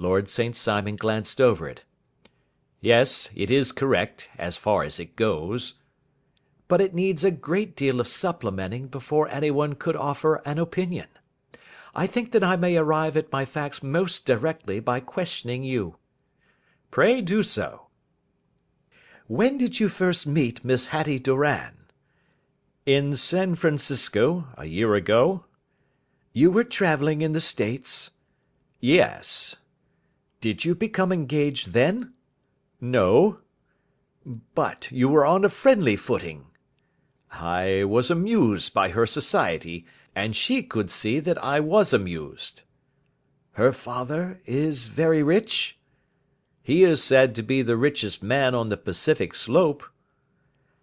Lord St. Simon glanced over it. "Yes, it is correct, as far as it goes." "But it needs a great deal of supplementing before anyone could offer an opinion. I think that I may arrive at my facts most directly by questioning you." "Pray do so." "When did you first meet Miss Hattie Doran?" "In San Francisco, a year ago." "You were travelling in the States?" "Yes." "Did you become engaged then?" "No." "But you were on a friendly footing?" "I was amused by her society, and she could see that I was amused." "Her father is very rich?" "He is said to be the richest man on the Pacific slope."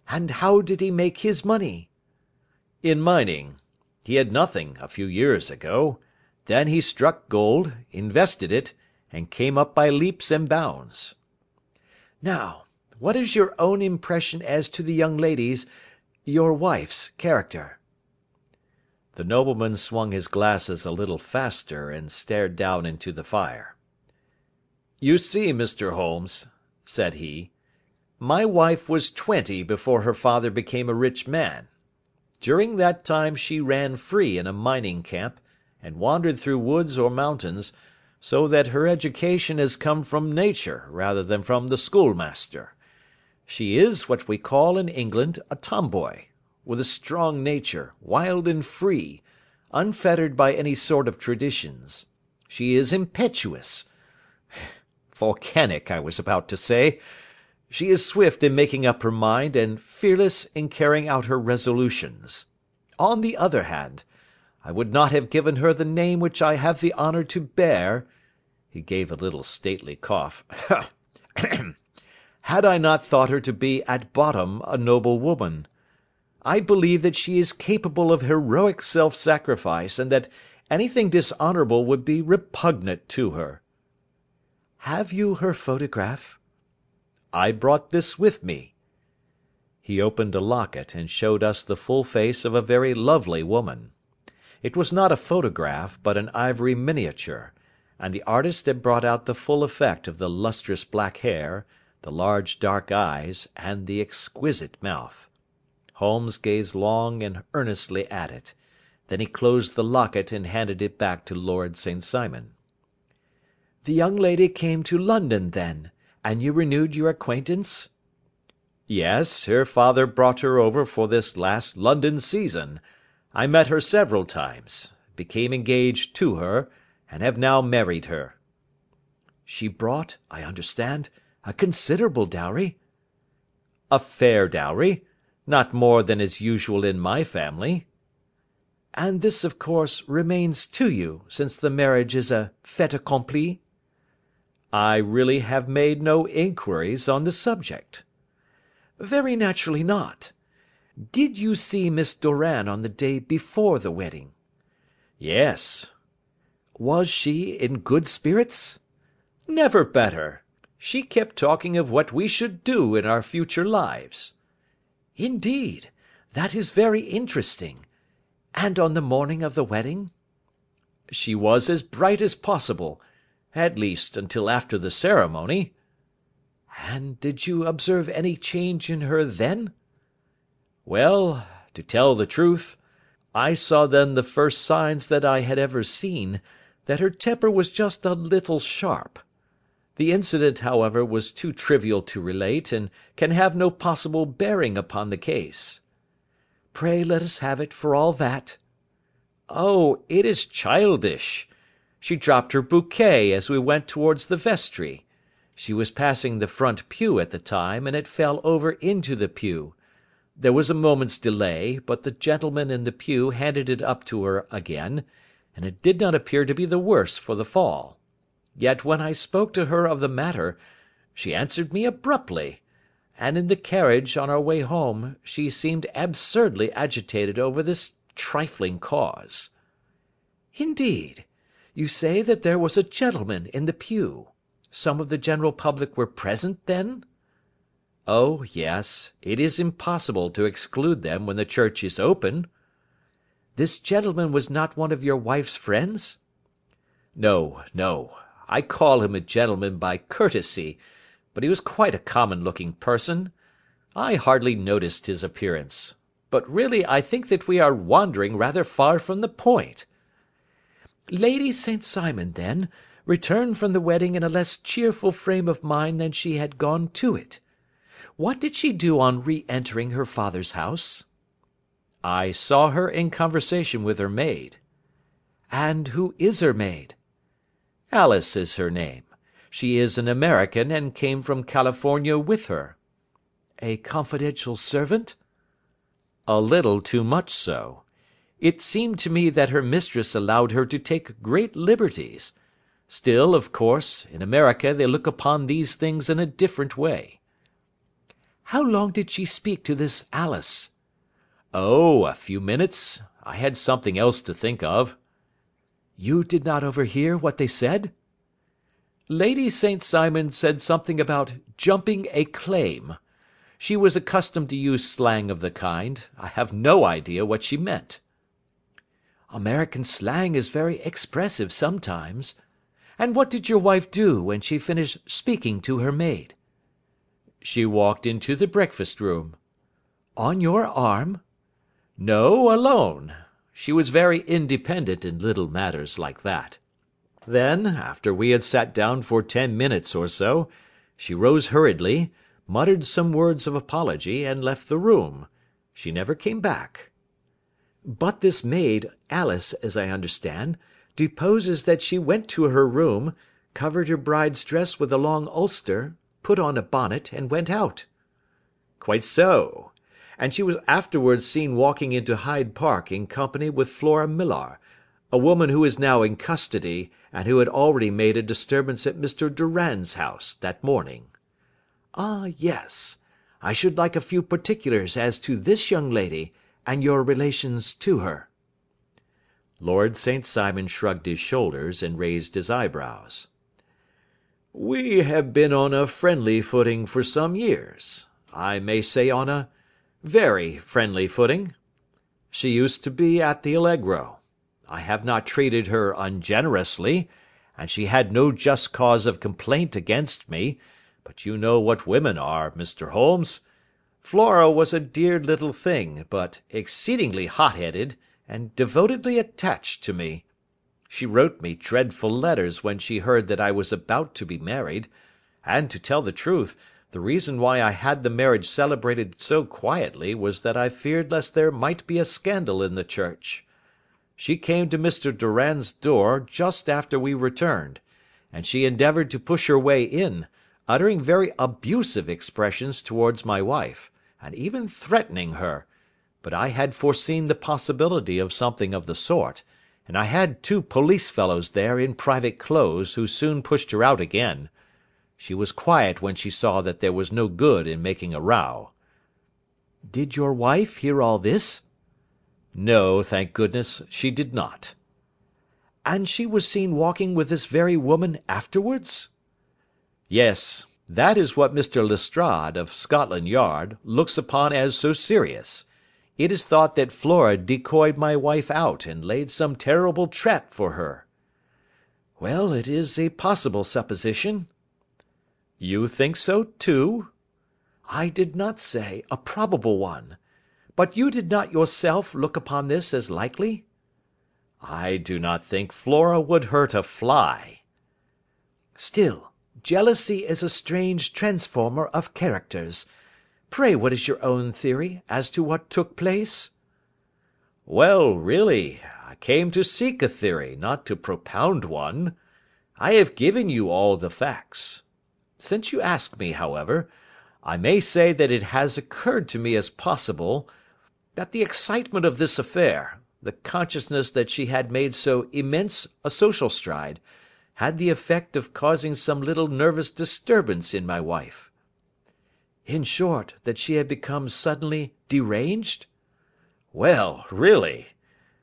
"And how did he make his money?" "In mining. He had nothing a few years ago. Then he struck gold, invested it, and came up by leaps and bounds." "Now, what is your own impression as to the young lady's your wife's character?" The nobleman swung his glasses a little faster and stared down into the fire. "You see, Mr. Holmes," said he, "my wife was twenty before her father became a rich man. During that time she ran free in a mining camp, and wandered through woods or mountains, so that her education has come from nature rather than from the schoolmaster. She is what we call in England a tomboy, with a strong nature, wild and free, unfettered by any sort of traditions. She is impetuous volcanic, I was about to say. She is swift in making up her mind and fearless in carrying out her resolutions. On the other hand, I would not have given her the name which I have the honour to bear," he gave a little stately cough, "had I not thought her to be at bottom a noble woman. I believe that she is capable of heroic self sacrifice, and that anything dishonourable would be repugnant to her. "Have you her photograph?" "I brought this with me." He opened a locket, and showed us the full face of a very lovely woman. It was not a photograph, but an ivory miniature, and the artist had brought out the full effect of the lustrous black hair, the large dark eyes, and the exquisite mouth. Holmes gazed long and earnestly at it. Then he closed the locket and handed it back to Lord St. Simon. The young lady came to London, then, and you renewed your acquaintance?" "Yes, her father brought her over for this last London season. I met her several times, became engaged to her, and have now married her." "She brought, I understand, a considerable dowry?" "A fair dowry. Not more than is usual in my family." "And this, of course, remains to you, since the marriage is a fait accompli?" "I really have made no inquiries on the subject." "Very naturally not. Did you see Miss Doran on the day before the wedding?" "Yes." "Was she in good spirits?" "Never better. She kept talking of what we should do in our future lives." "Indeed! That is very interesting. And on the morning of the wedding?" "She was as bright as possible. At least, until after the ceremony." "And did you observe any change in her then?" "Well, to tell the truth, I saw then the first signs that I had ever seen, that her temper was just a little sharp. The incident, however, was too trivial to relate, and can have no possible bearing upon the case." "Pray let us have it, for all that." "Oh, it is childish. She dropped her bouquet as we went towards the vestry. She was passing the front pew at the time, and it fell over into the pew. There was a moment's delay, but the gentleman in the pew handed it up to her again, and it did not appear to be the worse for the fall. Yet when I spoke to her of the matter, she answered me abruptly, and in the carriage, on our way home, she seemed absurdly agitated over this trifling cause." "Indeed! You say that there was a gentleman in the pew. Some of the general public were present, then?" "Oh, yes. It is impossible to exclude them when the church is open." "This gentleman was not one of your wife's friends?" "No, no. I call him a gentleman by courtesy, but he was quite a common looking person. I hardly noticed his appearance. But really I think that we are wandering rather far from the point." "Lady St. Simon, then, returned from the wedding in a less cheerful frame of mind than she had gone to it. What did she do on re entering her father's house?" "I saw her in conversation with her maid." "And who is her maid?" "Alice is her name. She is an American, and came from California with her." "A confidential servant?" "A little too much so. It seemed to me that her mistress allowed her to take great liberties. Still, of course, in America they look upon these things in a different way." "How long did she speak to this Alice?" "Oh, a few minutes. I had something else to think of." "You did not overhear what they said?" "Lady St. Simon said something about jumping a claim. She was accustomed to use slang of the kind. I have no idea what she meant." "American slang is very expressive sometimes. And what did your wife do when she finished speaking to her maid?" "She walked into the breakfast room." "On your arm?" "No, alone. She was very independent in little matters like that. Then, after we had sat down for ten minutes or so, she rose hurriedly muttered some words of apology, and left the room. She never came back." "But this maid, Alice, as I understand, deposes that she went to her room, covered her bride's dress with a long ulster, put on a bonnet, and went out." "Quite so. And she was afterwards seen walking into Hyde Park in company with Flora Millar, a woman who is now in custody, and who had already made a disturbance at Mr Doran's house that morning. "Ah, yes. I should like a few particulars as to this young lady, and your relations to her." Lord St. Simon shrugged his shoulders, and raised his eyebrows. "We have been on a friendly footing for some years. I may say on a very friendly footing. She used to be at the Allegro. I have not treated her ungenerously, and she had no just cause of complaint against me. But you know what women are, Mr. Holmes. Flora was a dear little thing, but exceedingly hot headed, and devotedly attached to me. She wrote me dreadful letters when she heard that I was about to be married, and, to tell the truth, the reason why I had the marriage celebrated so quietly was that I feared lest there might be a scandal in the church. She came to Mr. Doran's door just after we returned, and she endeavoured to push her way in, uttering very abusive expressions towards my wife, and even threatening her, but I had foreseen the possibility of something of the sort, and I had two police fellows there in private clothes who soon pushed her out again. She was quiet when she saw that there was no good in making a row." "Did your wife hear all this?" "No, thank goodness, she did not." "And she was seen walking with this very woman afterwards?" "Yes. That is what Mr. Lestrade, of Scotland Yard, looks upon as so serious. It is thought that Flora decoyed my wife out and laid some terrible trap for her." "Well, it is a possible supposition." "You think so, too?" "I did not say a probable one. But you did not yourself look upon this as likely?" "I do not think Flora would hurt a fly." "Still. Jealousy is a strange transformer of characters. Pray what is your own theory as to what took place?" "Well, really, I came to seek a theory, not to propound one. I have given you all the facts. Since you ask me, however, I may say that it has occurred to me as possible that the excitement of this affair, the consciousness that she had made so immense a social stride had the effect of causing some little nervous disturbance in my wife." "In short, that she had become suddenly deranged?" "Well, really!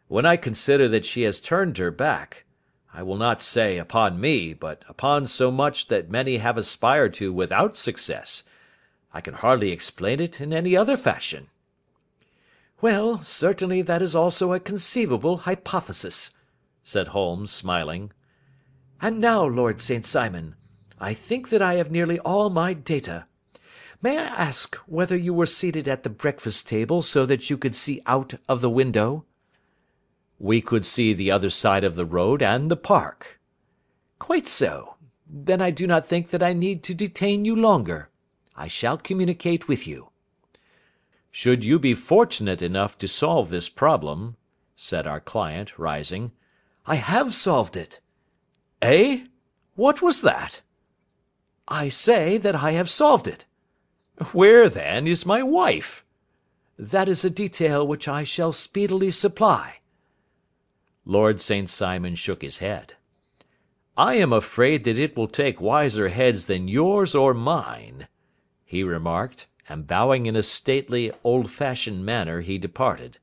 When I consider that she has turned her back, I will not say upon me, but upon so much that many have aspired to without success, I can hardly explain it in any other fashion." "Well, certainly that is also a conceivable hypothesis," said Holmes, smiling. And now, Lord St. Simon, I think that I have nearly all my data. May I ask whether you were seated at the breakfast table so that you could see out of the window?" "We could see the other side of the road and the park." "Quite so. Then I do not think that I need to detain you longer. I shall communicate with you." "Should you be fortunate enough to solve this problem," said our client, rising. "I have solved it." "Eh? What was that?" "I say that I have solved it." "Where, then, is my wife?" "That is a detail which I shall speedily supply." Lord St. Simon shook his head. "I am afraid that it will take wiser heads than yours or mine," he remarked, and bowing in a stately, old fashioned manner he departed.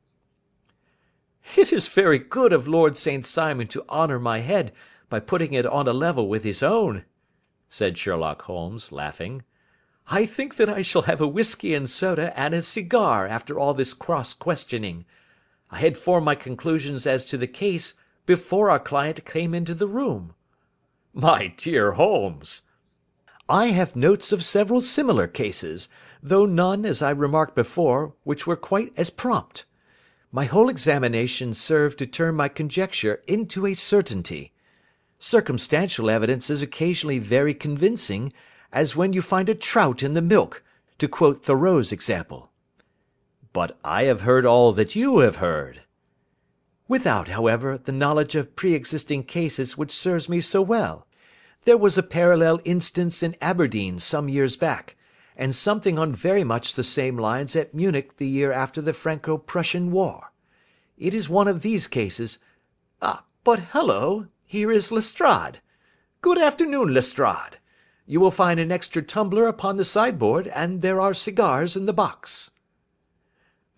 "It is very good of Lord St. Simon to honour my head by putting it on a level with his own," said Sherlock Holmes, laughing. I think that I shall have a whisky and soda and a cigar after all this cross questioning. I had formed my conclusions as to the case before our client came into the room." "My dear Holmes!" "I have notes of several similar cases, though none, as I remarked before, which were quite as prompt. My whole examination served to turn my conjecture into a certainty. Circumstantial evidence is occasionally very convincing as when you find a trout in the milk, to quote Thoreau's example." "But I have heard all that you have heard." "Without, however, the knowledge of pre existing cases which serves me so well. There was a parallel instance in Aberdeen some years back, and something on very much the same lines at Munich the year after the Franco Prussian war. It is one of these cases Ah, but hullo, here is Lestrade. Good afternoon, Lestrade. You will find an extra tumbler upon the sideboard, and there are cigars in the box."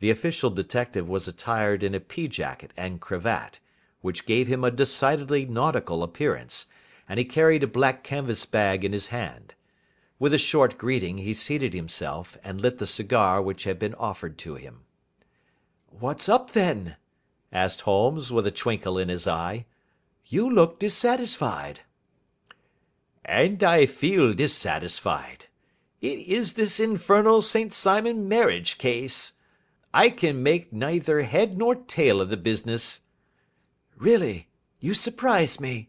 The official detective was attired in a pea jacket and cravat, which gave him a decidedly nautical appearance, and he carried a black canvas bag in his hand. With a short greeting he seated himself, and lit the cigar which had been offered to him. "What's up, then?" asked Holmes, with a twinkle in his eye. "You look dissatisfied." And I feel dissatisfied. It is this infernal St. Simon marriage case. I can make neither head nor tail of the business." "Really, you surprise me."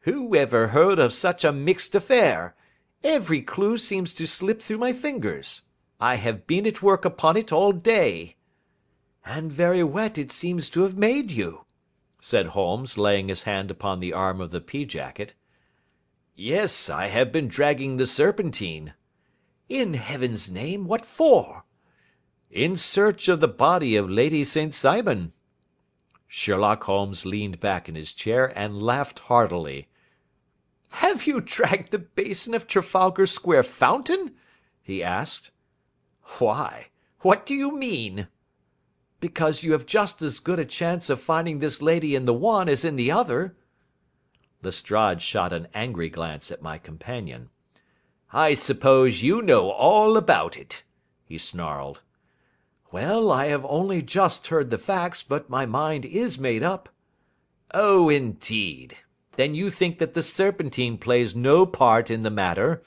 "Who ever heard of such a mixed affair? Every clue seems to slip through my fingers. I have been at work upon it all day." "And very wet it seems to have made you," said Holmes, laying his hand upon the arm of the pea jacket. "Yes, I have been dragging the Serpentine." "In Heaven's name, what for?" "In search of the body of Lady St. Simon." Sherlock Holmes leaned back in his chair and laughed heartily. "Have you dragged the basin of Trafalgar Square fountain?" he asked. "Why? What do you mean?" "Because you have just as good a chance of finding this lady in the one as in the other. Lestrade shot an angry glance at my companion. "I suppose you know all about it," he snarled. "Well, I have only just heard the facts, but my mind is made up." "Oh, indeed. Then you think that the Serpentine plays no part in the matter?"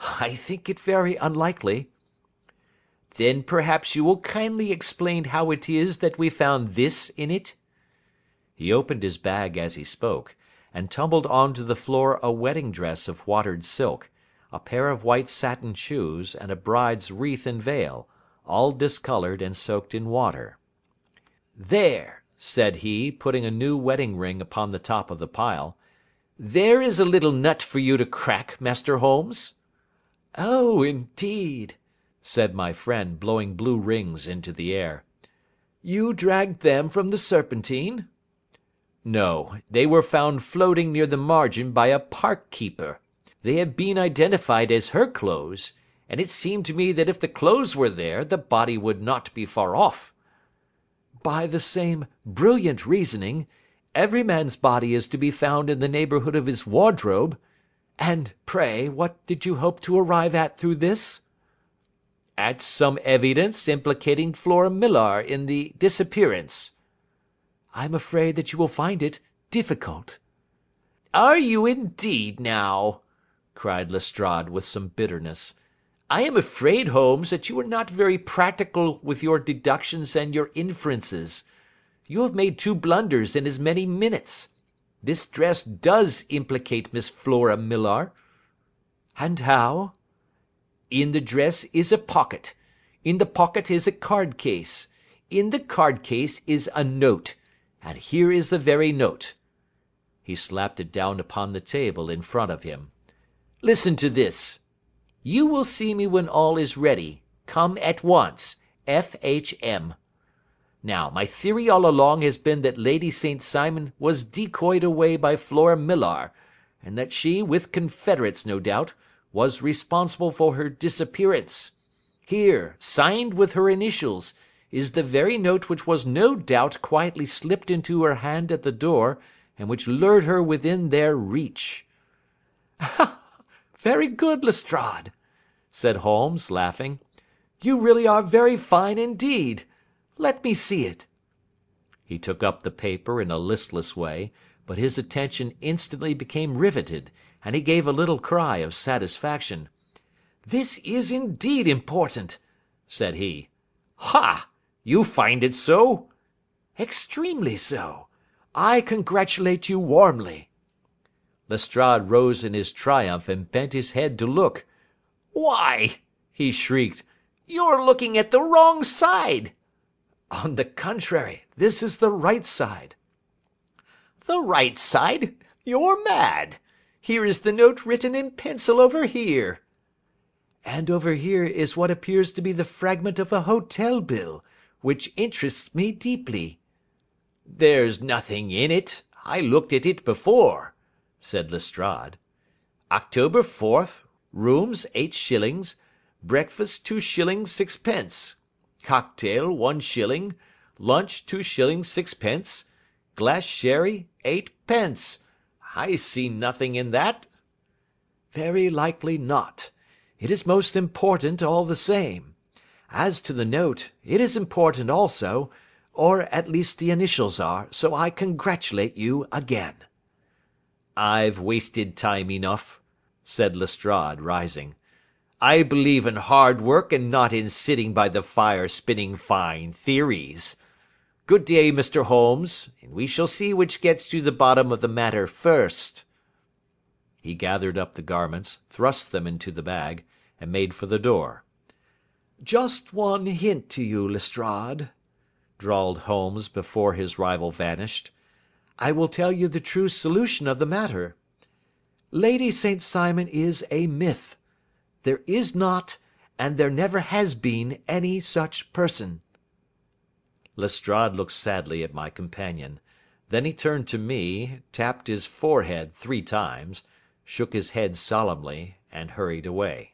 "I think it very unlikely." "Then perhaps you will kindly explain how it is that we found this in it?" He opened his bag as he spoke, and tumbled on to the floor a wedding dress of watered silk, a pair of white satin shoes, and a bride's wreath and veil, all discoloured and soaked in water. "There," said he, putting a new wedding ring upon the top of the pile, "there is a little nut for you to crack, Master Holmes." "Oh, indeed!" said my friend, blowing blue rings into the air. "You dragged them from the Serpentine?" "No, they were found floating near the margin by a park keeper. They had been identified as her clothes, and it seemed to me that if the clothes were there the body would not be far off." "By the same brilliant reasoning, every man's body is to be found in the neighbourhood of his wardrobe. And, pray, what did you hope to arrive at through this?" "At some evidence implicating Flora Millar in the disappearance. I'm afraid that you will find it difficult." "Are you indeed, now?" cried Lestrade with some bitterness. "I am afraid, Holmes, that you are not very practical with your deductions and your inferences. You have made two blunders in as many minutes. This dress does implicate Miss Flora Millar." "And how?" "In the dress is a pocket. In the pocket is a card case. In the card case is a note, and here is the very note." He slapped it down upon the table in front of him. "Listen to this: 'You will see me when all is ready. Come at once. F. H. M.' Now, my theory all along has been that Lady St. Simon was decoyed away by Flora Millar, and that she, with confederates no doubt, was responsible for her disappearance. Here, signed with her initials, is the very note which was no doubt quietly slipped into her hand at the door, and which lured her within their reach." "Very good, Lestrade," said Holmes, laughing. "You really are very fine indeed. Let me see it." He took up the paper in a listless way, but his attention instantly became riveted, and he gave a little cry of satisfaction. "This is indeed important," said he. "Ha! You find it so?" "Extremely so. I congratulate you warmly." Lestrade rose in his triumph and bent his head to look. "Why," he shrieked, "you're looking at the wrong side." "On the contrary, this is the right side." "The right side? You're mad. Here is the note written in pencil over here." "And over here is what appears to be the fragment of a hotel bill, which interests me deeply." "There's nothing in it. I looked at it before," said Lestrade. "October 4th, rooms eight shillings, breakfast two shillings sixpence, cocktail one shilling, lunch two shillings sixpence, glass sherry eight pence. I see nothing in that." "Very likely not. It is most important all the same. As to the note, it is important also or at least the initials are, so I congratulate you again." "I've wasted time enough," said Lestrade, rising. "I believe in hard work and not in sitting by the fire spinning fine theories. Good day, Mr. Holmes, and we shall see which gets to the bottom of the matter first." He gathered up the garments, thrust them into the bag, and made for the door. "Just one hint to you, Lestrade drawled Holmes before his rival vanished. "I will tell you the true solution of the matter. Lady St. Simon is a myth. There is not, and there never has been, any such person." Lestrade looked sadly at my companion. Then he turned to me, tapped his forehead three times, shook his head solemnly, and hurried away.